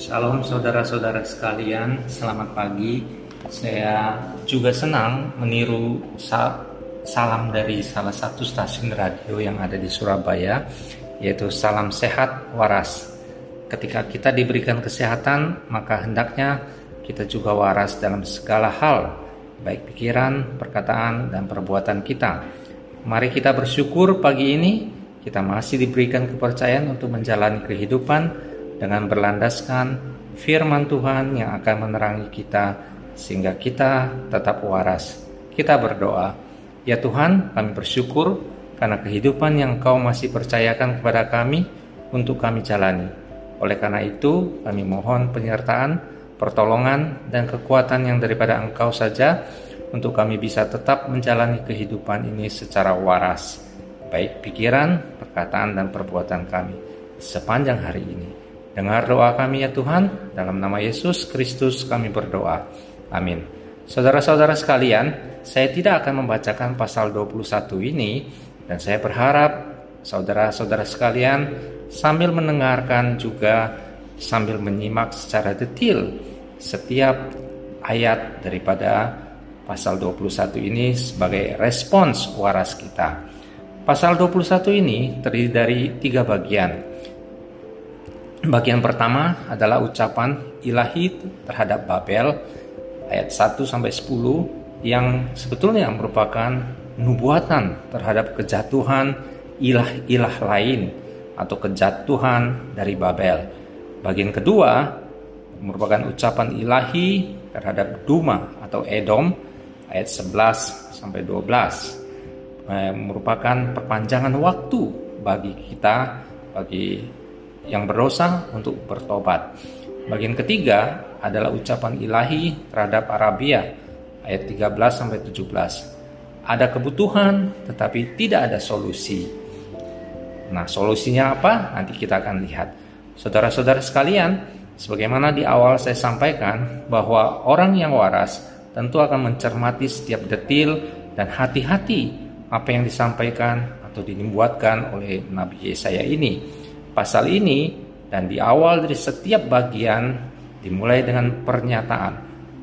Shalom saudara-saudara sekalian, selamat pagi. Saya juga senang meniru salam dari salah satu stasiun radio yang ada di Surabaya, yaitu salam sehat waras. Ketika kita diberikan kesehatan, maka hendaknya kita juga waras dalam segala hal, baik pikiran, perkataan, dan perbuatan kita. Mari kita bersyukur pagi ini kita masih diberikan kepercayaan untuk menjalani kehidupan dengan berlandaskan firman Tuhan yang akan menerangi kita sehingga kita tetap waras. Kita berdoa, ya Tuhan kami bersyukur karena kehidupan yang Kau masih percayakan kepada kami untuk kami jalani. Oleh karena itu kami mohon penyertaan, pertolongan, dan kekuatan yang daripada Engkau saja untuk kami bisa tetap menjalani kehidupan ini secara waras, baik pikiran, perkataan, dan perbuatan kami sepanjang hari ini. Dengar doa kami ya Tuhan, dalam nama Yesus Kristus kami berdoa. Amin. Saudara-saudara sekalian, saya tidak akan membacakan pasal 21 ini dan saya berharap saudara-saudara sekalian sambil mendengarkan juga sambil menyimak secara detail setiap ayat daripada pasal 21 ini sebagai respons waras kita. Pasal 21 ini terdiri dari tiga bagian. Bagian pertama adalah ucapan ilahi terhadap Babel ayat 1 sampai 10 yang sebetulnya merupakan nubuatan terhadap kejatuhan ilah-ilah lain atau kejatuhan dari Babel. Bagian kedua merupakan ucapan ilahi terhadap Duma atau Edom ayat 11 sampai 12 eh, merupakan perpanjangan waktu bagi kita bagi yang berdosa untuk bertobat. Bagian ketiga adalah ucapan ilahi terhadap Arabia ayat 13 sampai 17. Ada kebutuhan tetapi tidak ada solusi. Nah, solusinya apa? Nanti kita akan lihat. Saudara-saudara sekalian, sebagaimana di awal saya sampaikan bahwa orang yang waras tentu akan mencermati setiap detil dan hati-hati apa yang disampaikan atau dibuatkan oleh Nabi Yesaya ini Pasal ini dan di awal dari setiap bagian dimulai dengan pernyataan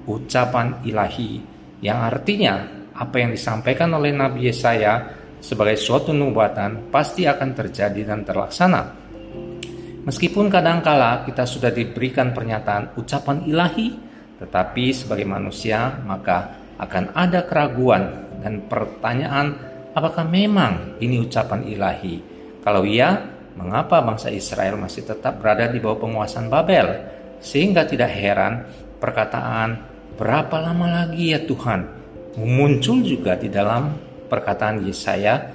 ucapan ilahi yang artinya apa yang disampaikan oleh Nabi Yesaya sebagai suatu nubuatan pasti akan terjadi dan terlaksana. Meskipun kadangkala kita sudah diberikan pernyataan ucapan ilahi, tetapi sebagai manusia maka akan ada keraguan dan pertanyaan apakah memang ini ucapan ilahi. Kalau iya, mengapa bangsa Israel masih tetap berada di bawah penguasaan Babel. Sehingga tidak heran perkataan berapa lama lagi ya Tuhan muncul juga di dalam perkataan Yesaya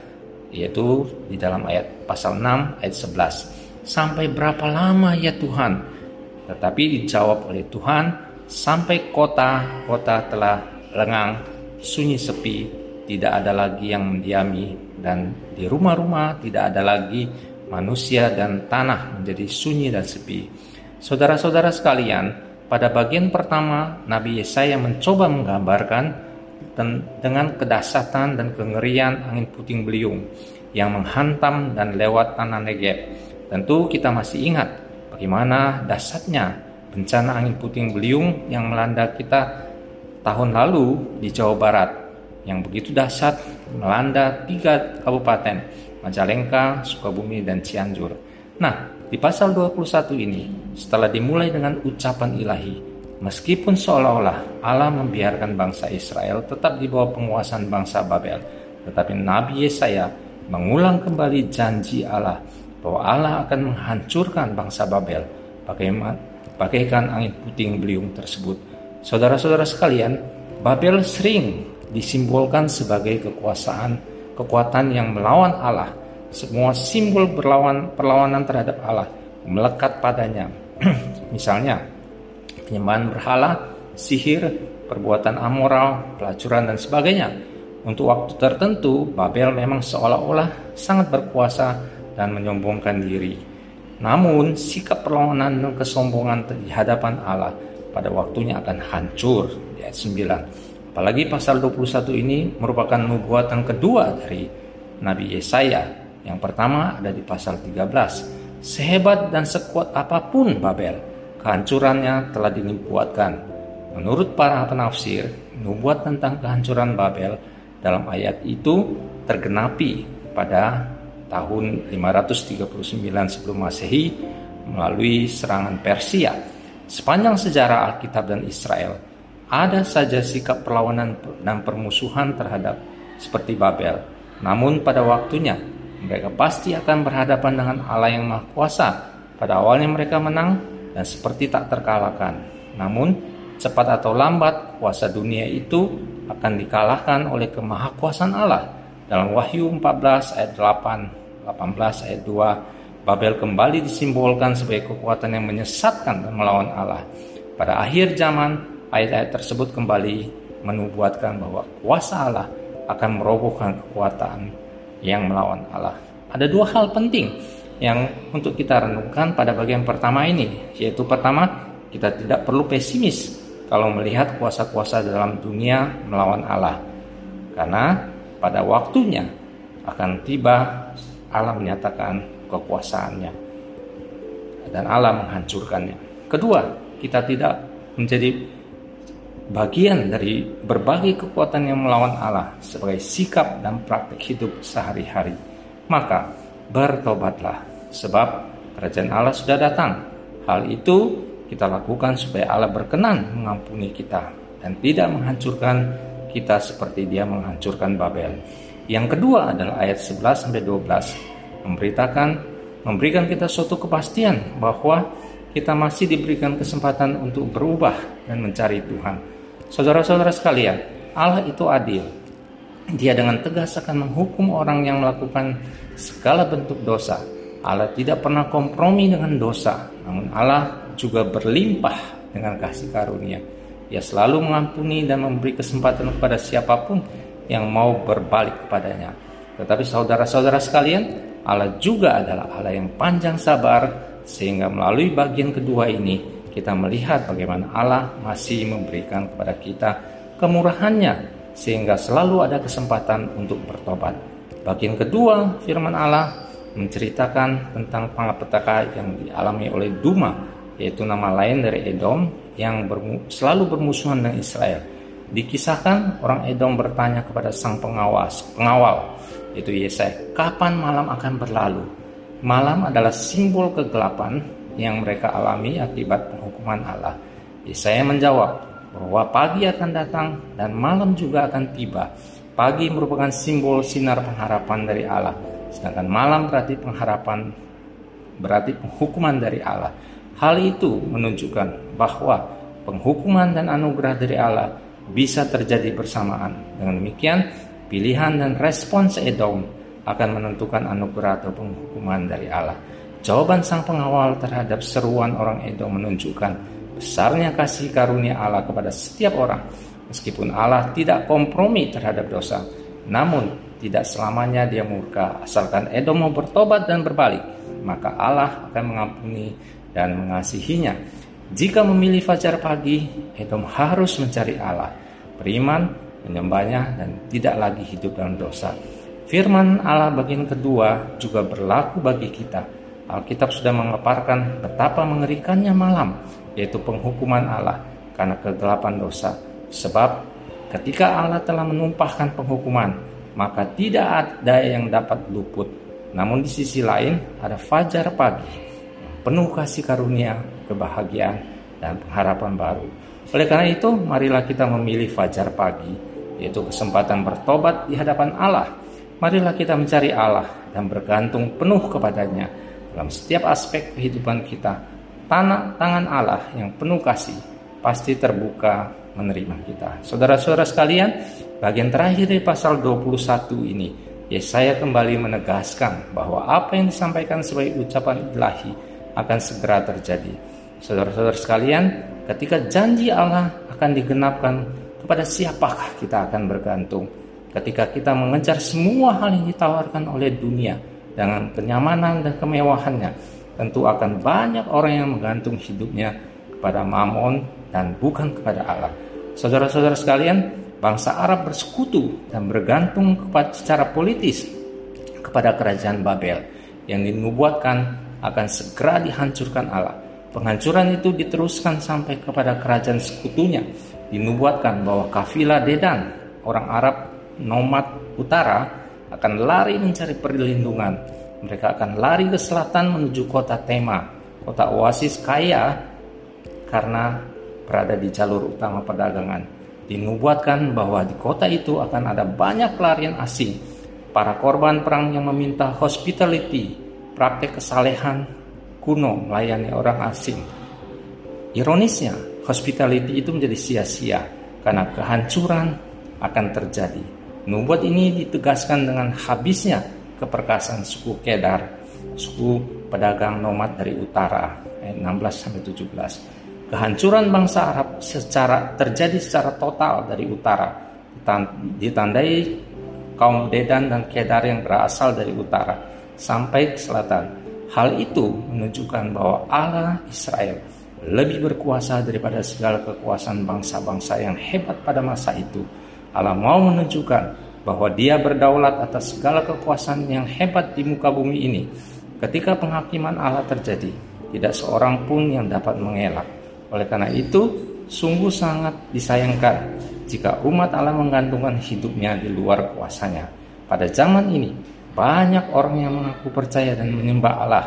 yaitu di dalam ayat pasal 6 ayat 11 sampai berapa lama ya Tuhan tetapi dijawab oleh Tuhan sampai kota-kota telah lengang sunyi sepi tidak ada lagi yang mendiami dan di rumah-rumah tidak ada lagi manusia dan tanah menjadi sunyi dan sepi. Saudara-saudara sekalian, pada bagian pertama Nabi Yesaya mencoba menggambarkan dengan kedasatan dan kengerian angin puting beliung yang menghantam dan lewat tanah Negev. Tentu kita masih ingat bagaimana dasarnya bencana angin puting beliung yang melanda kita tahun lalu di Jawa Barat yang begitu dahsyat melanda tiga kabupaten Majalengka, Sukabumi, dan Cianjur. Nah, di pasal 21 ini, setelah dimulai dengan ucapan ilahi, meskipun seolah-olah Allah membiarkan bangsa Israel tetap di bawah penguasaan bangsa Babel, tetapi Nabi Yesaya mengulang kembali janji Allah bahwa Allah akan menghancurkan bangsa Babel bagaikan angin puting beliung tersebut. Saudara-saudara sekalian, Babel sering disimbolkan sebagai kekuasaan kekuatan yang melawan Allah, semua simbol berlawan perlawanan terhadap Allah melekat padanya. Misalnya, penyembahan berhala, sihir, perbuatan amoral, pelacuran dan sebagainya. Untuk waktu tertentu, Babel memang seolah-olah sangat berkuasa dan menyombongkan diri. Namun, sikap perlawanan dan kesombongan di hadapan Allah pada waktunya akan hancur ayat 9 Apalagi pasal 21 ini merupakan nubuatan kedua dari Nabi Yesaya Yang pertama ada di pasal 13. Sehebat dan sekuat apa pun Babel, kehancurannya telah dinubuatkan. Menurut para penafsir, nubuat tentang kehancuran Babel dalam ayat itu tergenapi pada tahun 539 sebelum Masehi melalui serangan Persia. Sepanjang sejarah Alkitab dan Israel, ada saja sikap perlawanan dan permusuhan terhadap seperti Babel. Namun pada waktunya, mereka pasti akan berhadapan dengan Allah yang Maha Kuasa. Pada awalnya mereka menang dan seperti tak terkalahkan. Namun, cepat atau lambat, kuasa dunia itu akan dikalahkan oleh kemahakuasaan Allah. Dalam Wahyu 14 ayat 8, 18 ayat 2, Babel kembali disimbolkan sebagai kekuatan yang menyesatkan dan melawan Allah. Pada akhir zaman, ayat-ayat tersebut kembali menubuatkan bahwa kuasa Allah akan merobohkan kekuatan yang melawan Allah. Ada dua hal penting yang untuk kita renungkan pada bagian pertama ini, yaitu pertama, kita tidak perlu pesimis kalau melihat kuasa-kuasa dalam dunia melawan Allah. Karena pada waktunya akan tiba Allah menyatakan kekuasaannya dan Allah menghancurkannya. Kedua, kita tidak menjadi bagian dari berbagai kekuatan yang melawan Allah sebagai sikap dan praktik hidup sehari-hari. Maka bertobatlah sebab kerajaan Allah sudah datang. Hal itu kita lakukan supaya Allah berkenan mengampuni kita dan tidak menghancurkan kita seperti dia menghancurkan Babel. Yang kedua adalah ayat 11 sampai 12 memberitakan memberikan kita suatu kepastian bahwa kita masih diberikan kesempatan untuk berubah dan mencari Tuhan. Saudara-saudara sekalian, Allah itu adil. Dia dengan tegas akan menghukum orang yang melakukan segala bentuk dosa Allah tidak pernah kompromi dengan dosa, namun Allah juga berlimpah dengan kasih karunia. Ia selalu mengampuni dan memberi kesempatan kepada siapa pun yang mau berbalik kepadanya. Tetapi saudara-saudara sekalian, Allah juga adalah Allah yang panjang sabar, sehingga melalui bagian kedua ini kita melihat bagaimana Allah masih memberikan kepada kita kemurahannya, sehingga selalu ada kesempatan untuk bertobat. Bagian kedua firman Allah menceritakan tentang malapetaka yang dialami oleh Duma, yaitu nama lain dari Edom yang bermu, selalu bermusuhan dengan Israel. Dikisahkan orang Edom bertanya kepada sang pengawas, pengawal, yaitu Yesaya, kapan malam akan berlalu? Malam adalah simbol kegelapan yang mereka alami akibat penghukuman Allah. Yesaya menjawab bahwa pagi akan datang dan malam juga akan tiba. Pagi merupakan simbol sinar pengharapan dari Allah Sedangkan malam berarti pengharapan, berarti penghukuman dari Allah. Hal itu menunjukkan bahwa penghukuman dan anugerah dari Allah bisa terjadi bersamaan. Dengan demikian, pilihan dan respons Edom akan menentukan anugerah atau penghukuman dari Allah. Jawaban sang pengawal terhadap seruan orang Edom menunjukkan besarnya kasih karunia Allah kepada setiap orang. Meskipun Allah tidak kompromi terhadap dosa, namun tidak selamanya dia murka, asalkan Edom mau bertobat dan berbalik, maka Allah akan mengampuni dan mengasihinya. Jika memilih fajar pagi, Edom harus mencari Allah, beriman, menyembahnya, dan tidak lagi hidup dalam dosa. Firman Allah bagian kedua juga berlaku bagi kita. Alkitab sudah mengeparkan betapa mengerikannya malam, yaitu penghukuman Allah karena kegelapan dosa. Sebab ketika Allah telah menumpahkan penghukuman, maka tidak ada yang dapat luput. Namun di sisi lain ada fajar pagi, penuh kasih karunia, kebahagiaan, dan pengharapan baru. Oleh karena itu, marilah kita memilih fajar pagi, yaitu kesempatan bertobat di hadapan Allah. Marilah kita mencari Allah dan bergantung penuh kepadanya dalam setiap aspek kehidupan kita. Tanah tangan Allah yang penuh kasih pasti terbuka menerima kita. Saudara-saudara sekalian, bagian terakhir dari pasal 21 ini, Yesaya kembali menegaskan bahwa apa yang disampaikan sebagai ucapan ilahi akan segera terjadi. Saudara-saudara sekalian, ketika janji Allah akan digenapkan, kepada siapakah kita akan bergantung? Ketika kita mengejar semua hal yang ditawarkan oleh dunia dengan kenyamanan dan kemewahannya, tentu akan banyak orang yang menggantung hidupnya kepada mamon dan bukan kepada Allah. Saudara-saudara sekalian, bangsa Arab bersekutu dan bergantung kepada secara politis kepada kerajaan Babel yang dinubuatkan akan segera dihancurkan Allah. Penghancuran itu diteruskan sampai kepada kerajaan sekutunya. Dinubuatkan bahwa kafilah Dedan, orang Arab nomad utara, akan lari mencari perlindungan. Mereka akan lari ke selatan menuju kota Tema, kota oasis kaya karena berada di jalur utama perdagangan. Dinubuatkan bahwa di kota itu akan ada banyak pelarian asing, para korban perang yang meminta hospitality, praktek kesalehan kuno melayani orang asing. Ironisnya, hospitality itu menjadi sia-sia karena kehancuran akan terjadi. Nubuat ini ditegaskan dengan habisnya keperkasaan suku Kedar, suku pedagang nomad dari utara, ayat 16 sampai 17. Kehancuran bangsa Arab secara terjadi secara total dari utara, ditandai kaum Dedan dan Kedar yang berasal dari utara sampai ke selatan. Hal itu menunjukkan bahwa Allah Israel lebih berkuasa daripada segala kekuasaan bangsa-bangsa yang hebat pada masa itu. Allah mau menunjukkan bahwa Dia berdaulat atas segala kekuasaan yang hebat di muka bumi ini. Ketika penghakiman Allah terjadi, tidak seorang pun yang dapat mengelak. Oleh karena itu, sungguh sangat disayangkan jika umat Allah menggantungkan hidupnya di luar kuasanya. Pada zaman ini, banyak orang yang mengaku percaya dan menyembah Allah,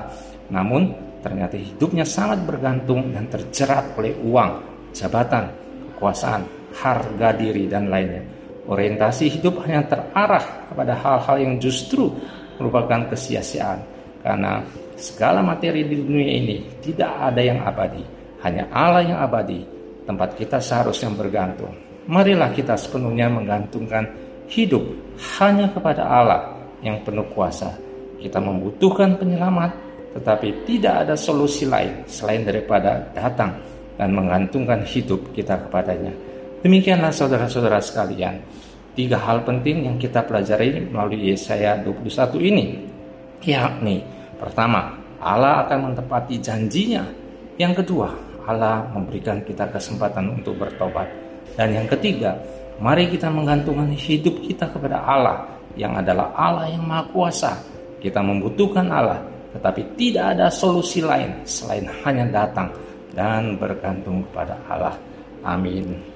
namun ternyata hidupnya sangat bergantung dan terjerat oleh uang, jabatan, kekuasaan, harga diri, dan lainnya. Orientasi hidup hanya terarah kepada hal-hal yang justru merupakan kesia-siaan, karena segala materi di dunia ini tidak ada yang abadi hanya Allah yang abadi, tempat kita seharusnya bergantung. Marilah kita sepenuhnya menggantungkan hidup hanya kepada Allah yang penuh kuasa. Kita membutuhkan penyelamat, tetapi tidak ada solusi lain selain daripada datang dan menggantungkan hidup kita kepadanya. Demikianlah saudara-saudara sekalian, tiga hal penting yang kita pelajari melalui Yesaya 21 ini, yakni pertama, Allah akan menepati janjinya. Yang kedua, Allah memberikan kita kesempatan untuk bertobat. Dan yang ketiga, mari kita menggantungkan hidup kita kepada Allah yang adalah Allah yang Maha Kuasa. Kita membutuhkan Allah, tetapi tidak ada solusi lain selain hanya datang dan bergantung kepada Allah. Amin.